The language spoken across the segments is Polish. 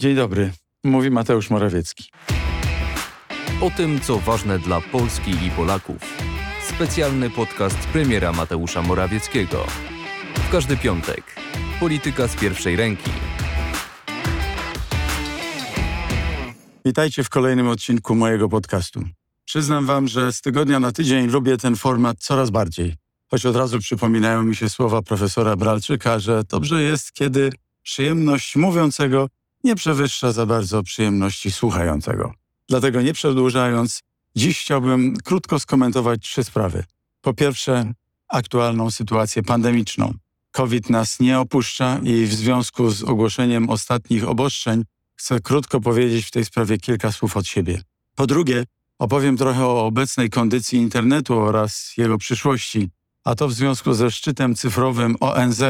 Dzień dobry, mówi Mateusz Morawiecki. O tym, co ważne dla Polski i Polaków. Specjalny podcast premiera Mateusza Morawieckiego. W każdy piątek. Polityka z pierwszej ręki. Witajcie w kolejnym odcinku mojego podcastu. Przyznam wam, że z tygodnia na tydzień lubię ten format coraz bardziej. Choć od razu przypominają mi się słowa profesora Bralczyka, że dobrze jest, kiedy przyjemność mówiącego nie przewyższa za bardzo przyjemności słuchającego. Dlatego nie przedłużając, dziś chciałbym krótko skomentować trzy sprawy. Po pierwsze, aktualną sytuację pandemiczną. COVID nas nie opuszcza i w związku z ogłoszeniem ostatnich obostrzeń chcę krótko powiedzieć w tej sprawie kilka słów od siebie. Po drugie, opowiem trochę o obecnej kondycji internetu oraz jego przyszłości, a to w związku ze szczytem cyfrowym ONZ,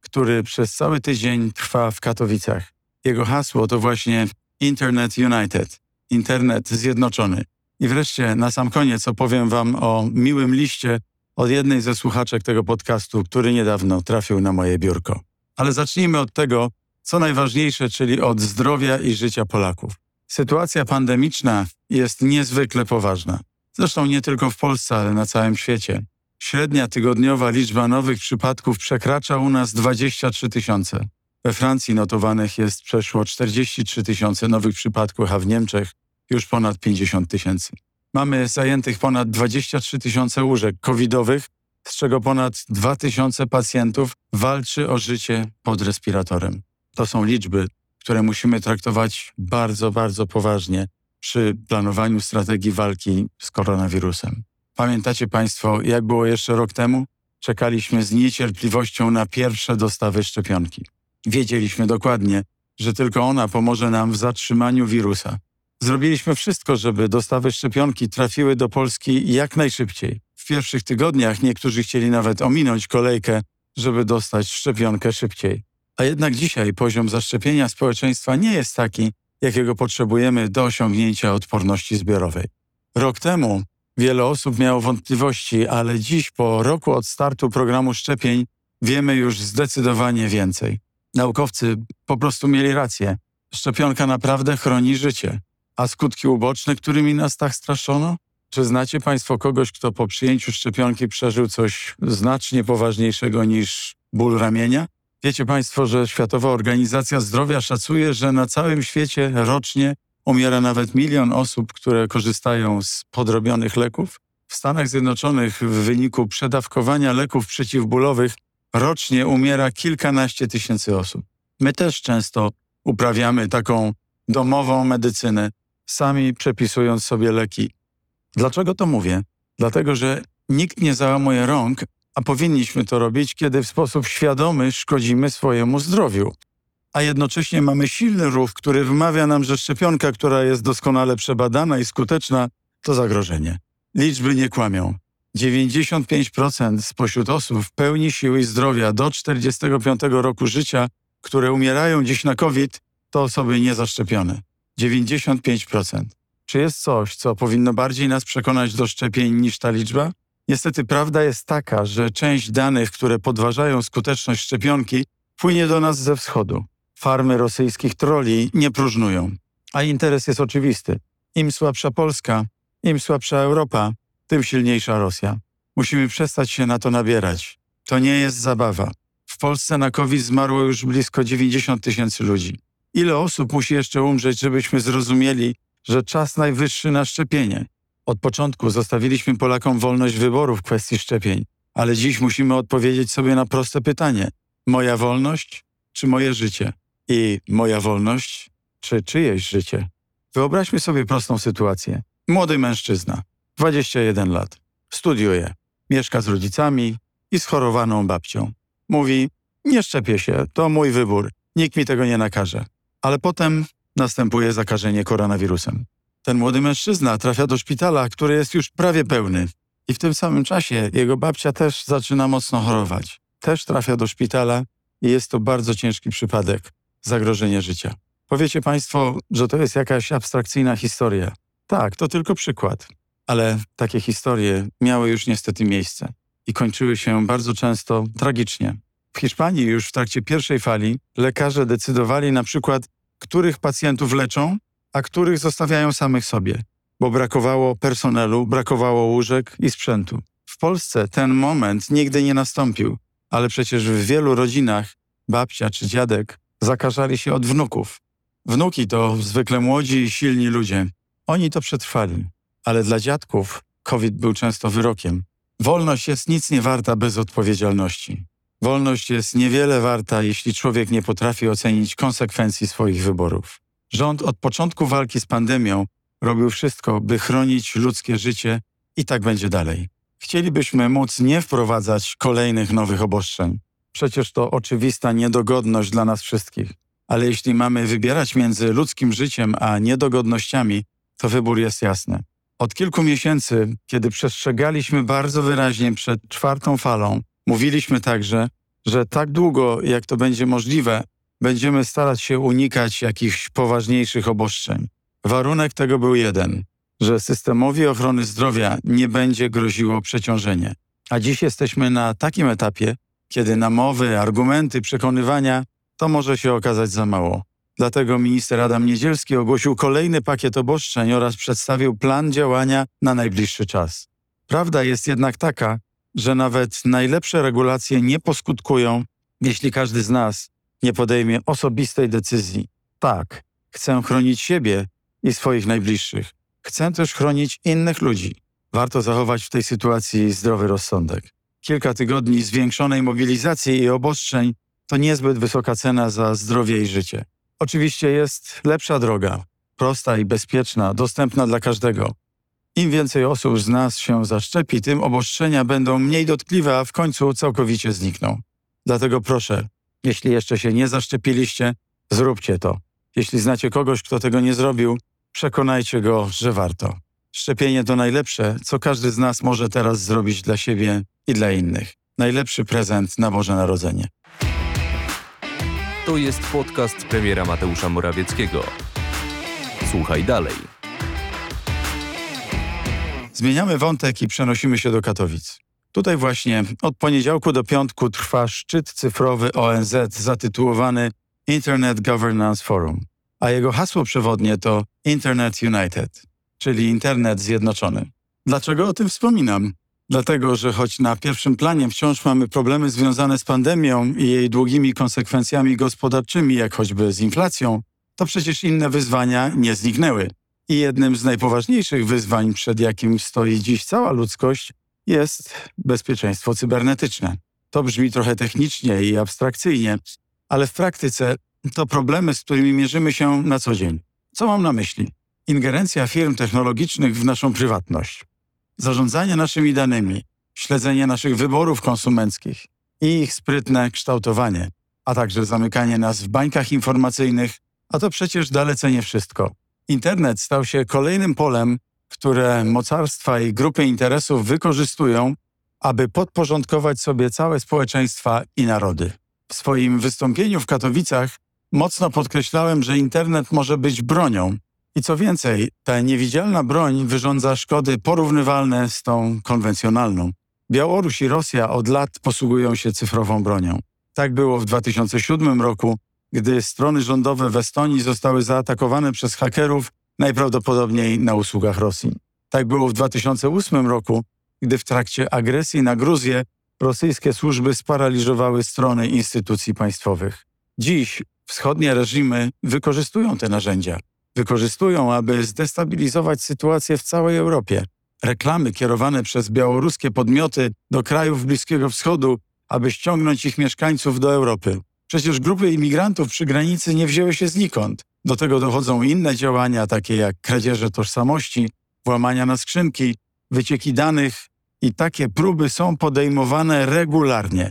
który przez cały tydzień trwa w Katowicach. Jego hasło to właśnie Internet United, Internet Zjednoczony. I wreszcie na sam koniec opowiem Wam o miłym liście od jednej ze słuchaczek tego podcastu, który niedawno trafił na moje biurko. Ale zacznijmy od tego, co najważniejsze, czyli od zdrowia i życia Polaków. Sytuacja pandemiczna jest niezwykle poważna. Zresztą nie tylko w Polsce, ale na całym świecie. Średnia tygodniowa liczba nowych przypadków przekracza u nas 23 tysiące. We Francji notowanych jest przeszło 43 tysiące nowych przypadków, a w Niemczech już ponad 50 tysięcy. Mamy zajętych ponad 23 tysiące łóżek covidowych, z czego ponad 2 tysiące pacjentów walczy o życie pod respiratorem. To są liczby, które musimy traktować bardzo, bardzo poważnie przy planowaniu strategii walki z koronawirusem. Pamiętacie Państwo, jak było jeszcze rok temu? Czekaliśmy z niecierpliwością na pierwsze dostawy szczepionki. Wiedzieliśmy dokładnie, że tylko ona pomoże nam w zatrzymaniu wirusa. Zrobiliśmy wszystko, żeby dostawy szczepionki trafiły do Polski jak najszybciej. W pierwszych tygodniach niektórzy chcieli nawet ominąć kolejkę, żeby dostać szczepionkę szybciej. A jednak dzisiaj poziom zaszczepienia społeczeństwa nie jest taki, jakiego potrzebujemy do osiągnięcia odporności zbiorowej. Rok temu wiele osób miało wątpliwości, ale dziś, po roku od startu programu szczepień, wiemy już zdecydowanie więcej. Naukowcy po prostu mieli rację. Szczepionka naprawdę chroni życie. A skutki uboczne, którymi nas tak straszono? Czy znacie Państwo kogoś, kto po przyjęciu szczepionki przeżył coś znacznie poważniejszego niż ból ramienia? Wiecie Państwo, że Światowa Organizacja Zdrowia szacuje, że na całym świecie rocznie umiera nawet milion osób, które korzystają z podrobionych leków? W Stanach Zjednoczonych w wyniku przedawkowania leków przeciwbólowych rocznie umiera kilkanaście tysięcy osób. My też często uprawiamy taką domową medycynę, sami przepisując sobie leki. Dlaczego to mówię? Dlatego, że nikt nie załamuje rąk, a powinniśmy to robić, kiedy w sposób świadomy szkodzimy swojemu zdrowiu. A jednocześnie mamy silny ruch, który wmawia nam, że szczepionka, która jest doskonale przebadana i skuteczna, to zagrożenie. Liczby nie kłamią. 95% spośród osób w pełni siły i zdrowia do 45 roku życia, które umierają dziś na COVID, to osoby niezaszczepione. 95%. Czy jest coś, co powinno bardziej nas przekonać do szczepień niż ta liczba? Niestety prawda jest taka, że część danych, które podważają skuteczność szczepionki, płynie do nas ze wschodu. Farmy rosyjskich troli nie próżnują. A interes jest oczywisty. Im słabsza Polska, im słabsza Europa, tym silniejsza Rosja. Musimy przestać się na to nabierać. To nie jest zabawa. W Polsce na COVID zmarło już blisko 90 tysięcy ludzi. Ile osób musi jeszcze umrzeć, żebyśmy zrozumieli, że czas najwyższy na szczepienie? Od początku zostawiliśmy Polakom wolność wyboru w kwestii szczepień, ale dziś musimy odpowiedzieć sobie na proste pytanie: moja wolność czy moje życie? I moja wolność czy czyjeś życie? Wyobraźmy sobie prostą sytuację. Młody mężczyzna, 21 lat, studiuje, mieszka z rodzicami i schorowaną babcią. Mówi: Nie szczepię się, to mój wybór, nikt mi tego nie nakaże. Ale potem następuje zakażenie koronawirusem. Ten młody mężczyzna trafia do szpitala, który jest już prawie pełny. I w tym samym czasie jego babcia też zaczyna mocno chorować. Też trafia do szpitala i jest to bardzo ciężki przypadek zagrożenie życia. Powiecie Państwo, że to jest jakaś abstrakcyjna historia. Tak, to tylko przykład. Ale takie historie miały już niestety miejsce i kończyły się bardzo często tragicznie. W Hiszpanii już w trakcie pierwszej fali lekarze decydowali na przykład których pacjentów leczą, a których zostawiają samych sobie, bo brakowało personelu, brakowało łóżek i sprzętu. W Polsce ten moment nigdy nie nastąpił, ale przecież w wielu rodzinach babcia czy dziadek zakażali się od wnuków. Wnuki to zwykle młodzi i silni ludzie. Oni to przetrwali, ale dla dziadków COVID był często wyrokiem. Wolność jest nic nie warta bez odpowiedzialności. Wolność jest niewiele warta, jeśli człowiek nie potrafi ocenić konsekwencji swoich wyborów. Rząd od początku walki z pandemią robił wszystko, by chronić ludzkie życie i tak będzie dalej. Chcielibyśmy móc nie wprowadzać kolejnych nowych obostrzeń. Przecież to oczywista niedogodność dla nas wszystkich. Ale jeśli mamy wybierać między ludzkim życiem a niedogodnościami, to wybór jest jasny. Od kilku miesięcy, kiedy przestrzegaliśmy bardzo wyraźnie przed czwartą falą, mówiliśmy także, że tak długo, jak to będzie możliwe, będziemy starać się unikać jakichś poważniejszych obostrzeń. Warunek tego był jeden, że systemowi ochrony zdrowia nie będzie groziło przeciążenie. A dziś jesteśmy na takim etapie, kiedy namowy, argumenty, przekonywania to może się okazać za mało. Dlatego minister Adam Niedzielski ogłosił kolejny pakiet obostrzeń oraz przedstawił plan działania na najbliższy czas. Prawda jest jednak taka, że nawet najlepsze regulacje nie poskutkują, jeśli każdy z nas nie podejmie osobistej decyzji. Tak, chcę chronić siebie i swoich najbliższych. Chcę też chronić innych ludzi. Warto zachować w tej sytuacji zdrowy rozsądek. Kilka tygodni zwiększonej mobilizacji i obostrzeń to niezbyt wysoka cena za zdrowie i życie. Oczywiście jest lepsza droga, prosta i bezpieczna, dostępna dla każdego. Im więcej osób z nas się zaszczepi, tym obostrzenia będą mniej dotkliwe, a w końcu całkowicie znikną. Dlatego proszę, jeśli jeszcze się nie zaszczepiliście, zróbcie to. Jeśli znacie kogoś, kto tego nie zrobił, przekonajcie go, że warto. Szczepienie to najlepsze, co każdy z nas może teraz zrobić dla siebie i dla innych. Najlepszy prezent na Boże Narodzenie. To jest podcast premiera Mateusza Morawieckiego. Słuchaj dalej. Zmieniamy wątek i przenosimy się do Katowic. Tutaj właśnie od poniedziałku do piątku trwa szczyt cyfrowy ONZ zatytułowany Internet Governance Forum, a jego hasło przewodnie to Internet United, czyli Internet Zjednoczony. Dlaczego o tym wspominam? Dlatego, że choć na pierwszym planie wciąż mamy problemy związane z pandemią i jej długimi konsekwencjami gospodarczymi, jak choćby z inflacją, to przecież inne wyzwania nie zniknęły. I jednym z najpoważniejszych wyzwań, przed jakim stoi dziś cała ludzkość, jest bezpieczeństwo cybernetyczne. To brzmi trochę technicznie i abstrakcyjnie, ale w praktyce to problemy, z którymi mierzymy się na co dzień. Co mam na myśli? Ingerencja firm technologicznych w naszą prywatność, zarządzanie naszymi danymi, śledzenie naszych wyborów konsumenckich i ich sprytne kształtowanie, a także zamykanie nas w bańkach informacyjnych, a to przecież dalece nie wszystko. Internet stał się kolejnym polem, które mocarstwa i grupy interesów wykorzystują, aby podporządkować sobie całe społeczeństwa i narody. W swoim wystąpieniu w Katowicach mocno podkreślałem, że internet może być bronią. I co więcej, ta niewidzialna broń wyrządza szkody porównywalne z tą konwencjonalną. Białoruś i Rosja od lat posługują się cyfrową bronią. Tak było w 2007 roku, gdy strony rządowe w Estonii zostały zaatakowane przez hakerów, najprawdopodobniej na usługach Rosji. Tak było w 2008 roku, gdy w trakcie agresji na Gruzję rosyjskie służby sparaliżowały strony instytucji państwowych. Dziś wschodnie reżimy wykorzystują te narzędzia. Wykorzystują, aby zdestabilizować sytuację w całej Europie. Reklamy kierowane przez białoruskie podmioty do krajów Bliskiego Wschodu, aby ściągnąć ich mieszkańców do Europy. Przecież grupy imigrantów przy granicy nie wzięły się znikąd. Do tego dochodzą inne działania, takie jak kradzieże tożsamości, włamania na skrzynki, wycieki danych i takie próby są podejmowane regularnie.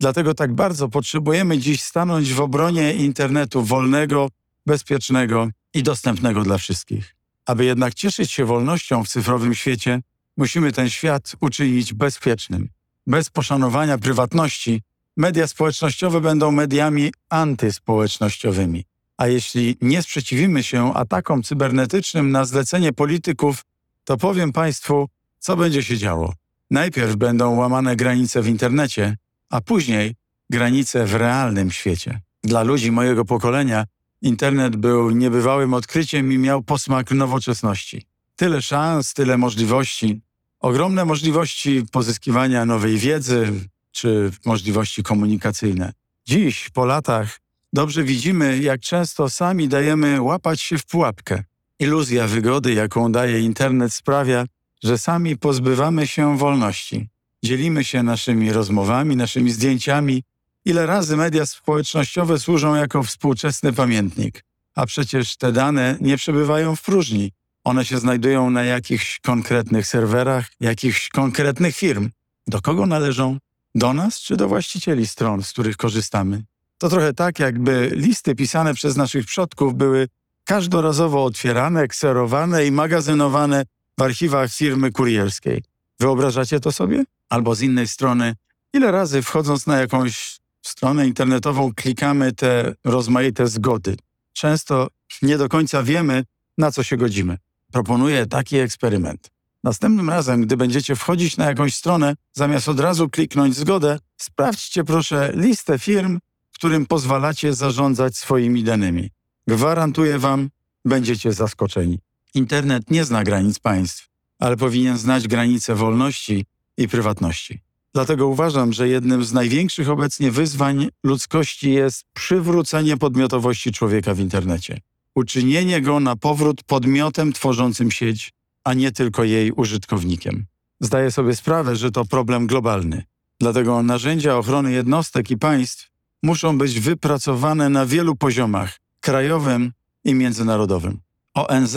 Dlatego tak bardzo potrzebujemy dziś stanąć w obronie internetu wolnego, bezpiecznego i dostępnego dla wszystkich. Aby jednak cieszyć się wolnością w cyfrowym świecie, musimy ten świat uczynić bezpiecznym. Bez poszanowania prywatności media społecznościowe będą mediami antyspołecznościowymi. A jeśli nie sprzeciwimy się atakom cybernetycznym na zlecenie polityków, to powiem Państwu, co będzie się działo. Najpierw będą łamane granice w internecie, a później granice w realnym świecie. Dla ludzi mojego pokolenia Internet był niebywałym odkryciem i miał posmak nowoczesności. Tyle szans, tyle możliwości, ogromne możliwości pozyskiwania nowej wiedzy czy możliwości komunikacyjne. Dziś, po latach, dobrze widzimy, jak często sami dajemy łapać się w pułapkę. Iluzja wygody, jaką daje internet, sprawia, że sami pozbywamy się wolności. Dzielimy się naszymi rozmowami, naszymi zdjęciami. Ile razy media społecznościowe służą jako współczesny pamiętnik? A przecież te dane nie przebywają w próżni. One się znajdują na jakichś konkretnych serwerach, jakichś konkretnych firm. Do kogo należą? Do nas czy do właścicieli stron, z których korzystamy? To trochę tak, jakby listy pisane przez naszych przodków były każdorazowo otwierane, kserowane i magazynowane w archiwach firmy kurierskiej. Wyobrażacie to sobie? Albo z innej strony, ile razy wchodząc na jakąś stronę internetową klikamy te rozmaite zgody? Często nie do końca wiemy, na co się godzimy. Proponuję taki eksperyment. Następnym razem, gdy będziecie wchodzić na jakąś stronę, zamiast od razu kliknąć zgodę, sprawdźcie proszę listę firm, którym pozwalacie zarządzać swoimi danymi. Gwarantuję Wam, będziecie zaskoczeni. Internet nie zna granic państw, ale powinien znać granice wolności i prywatności. Dlatego uważam, że jednym z największych obecnie wyzwań ludzkości jest przywrócenie podmiotowości człowieka w internecie. Uczynienie go na powrót podmiotem tworzącym sieć, a nie tylko jej użytkownikiem. Zdaję sobie sprawę, że to problem globalny. Dlatego narzędzia ochrony jednostek i państw muszą być wypracowane na wielu poziomach krajowym i międzynarodowym. ONZ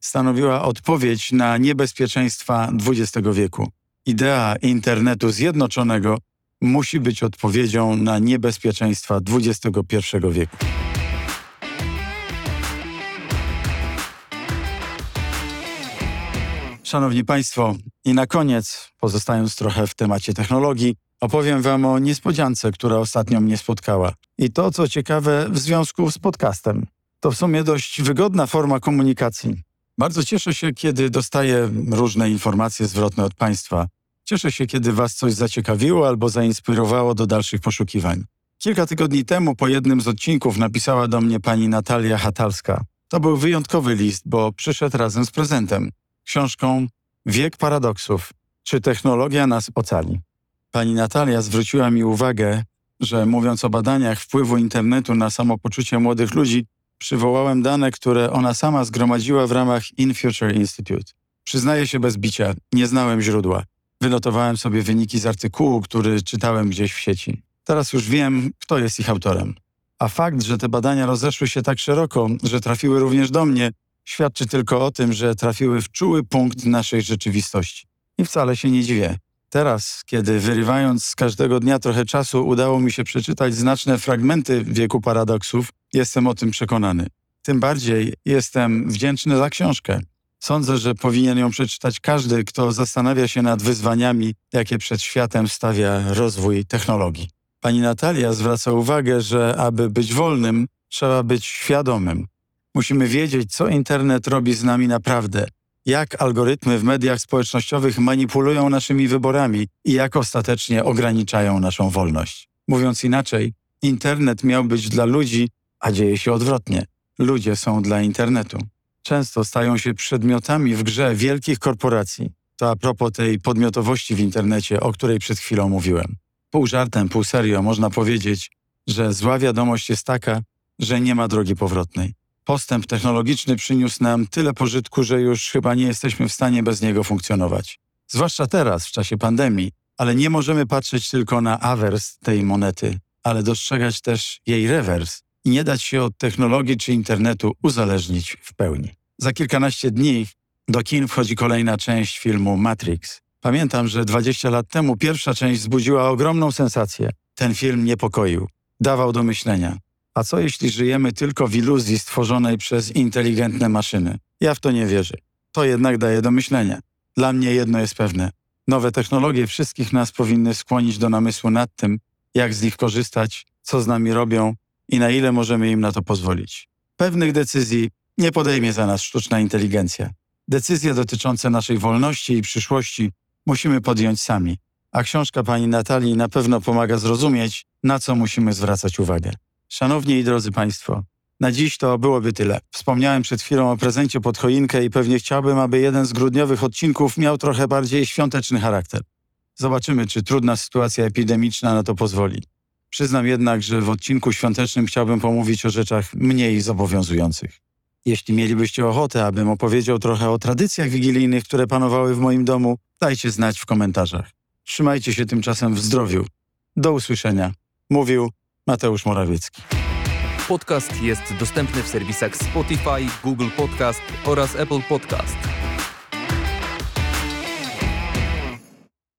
stanowiła odpowiedź na niebezpieczeństwa XX wieku. Idea internetu zjednoczonego musi być odpowiedzią na niebezpieczeństwa XXI wieku. Szanowni Państwo, i na koniec, pozostając trochę w temacie technologii, opowiem Wam o niespodziance, która ostatnio mnie spotkała. I to, co ciekawe, w związku z podcastem. To w sumie dość wygodna forma komunikacji. Bardzo cieszę się, kiedy dostaję różne informacje zwrotne od Państwa. Cieszę się, kiedy Was coś zaciekawiło albo zainspirowało do dalszych poszukiwań. Kilka tygodni temu po jednym z odcinków napisała do mnie pani Natalia Hatalska. To był wyjątkowy list, bo przyszedł razem z prezentem książką Wiek paradoksów. Czy technologia nas ocali? Pani Natalia zwróciła mi uwagę, że mówiąc o badaniach wpływu internetu na samopoczucie młodych ludzi, przywołałem dane, które ona sama zgromadziła w ramach In Future Institute. Przyznaję się bez bicia, nie znałem źródła. Wynotowałem sobie wyniki z artykułu, który czytałem gdzieś w sieci. Teraz już wiem, kto jest ich autorem. A fakt, że te badania rozeszły się tak szeroko, że trafiły również do mnie, świadczy tylko o tym, że trafiły w czuły punkt naszej rzeczywistości. I wcale się nie dziwię. Teraz, kiedy wyrywając z każdego dnia trochę czasu udało mi się przeczytać znaczne fragmenty wieku paradoksów, jestem o tym przekonany. Tym bardziej jestem wdzięczny za książkę. Sądzę, że powinien ją przeczytać każdy, kto zastanawia się nad wyzwaniami, jakie przed światem stawia rozwój technologii. Pani Natalia zwraca uwagę, że aby być wolnym, trzeba być świadomym. Musimy wiedzieć, co internet robi z nami naprawdę, jak algorytmy w mediach społecznościowych manipulują naszymi wyborami i jak ostatecznie ograniczają naszą wolność. Mówiąc inaczej, internet miał być dla ludzi, a dzieje się odwrotnie. Ludzie są dla internetu. Często stają się przedmiotami w grze wielkich korporacji. To a propos tej podmiotowości w internecie, o której przed chwilą mówiłem. Pół żartem, pół serio można powiedzieć, że zła wiadomość jest taka, że nie ma drogi powrotnej. Postęp technologiczny przyniósł nam tyle pożytku, że już chyba nie jesteśmy w stanie bez niego funkcjonować. Zwłaszcza teraz, w czasie pandemii, ale nie możemy patrzeć tylko na awers tej monety, ale dostrzegać też jej rewers i nie dać się od technologii czy internetu uzależnić w pełni. Za kilkanaście dni do kin wchodzi kolejna część filmu Matrix. Pamiętam, że 20 lat temu pierwsza część wzbudziła ogromną sensację. Ten film niepokoił, dawał do myślenia. A co jeśli żyjemy tylko w iluzji stworzonej przez inteligentne maszyny? Ja w to nie wierzę. To jednak daje do myślenia. Dla mnie jedno jest pewne. Nowe technologie wszystkich nas powinny skłonić do namysłu nad tym, jak z nich korzystać, co z nami robią i na ile możemy im na to pozwolić. Pewnych decyzji nie podejmie za nas sztuczna inteligencja. Decyzje dotyczące naszej wolności i przyszłości musimy podjąć sami, a książka pani Natalii na pewno pomaga zrozumieć, na co musimy zwracać uwagę. Szanowni i drodzy Państwo, Na dziś to byłoby tyle. Wspomniałem przed chwilą o prezencie pod choinkę i pewnie chciałbym, aby jeden z grudniowych odcinków miał trochę bardziej świąteczny charakter. Zobaczymy, czy trudna sytuacja epidemiczna na to pozwoli. Przyznam jednak, że w odcinku świątecznym chciałbym pomówić o rzeczach mniej zobowiązujących. Jeśli mielibyście ochotę, abym opowiedział trochę o tradycjach wigilijnych, które panowały w moim domu, dajcie znać w komentarzach. Trzymajcie się tymczasem w zdrowiu. Do usłyszenia. Mówił Mateusz Morawiecki. Podcast jest dostępny w serwisach Spotify, Google Podcast oraz Apple Podcast.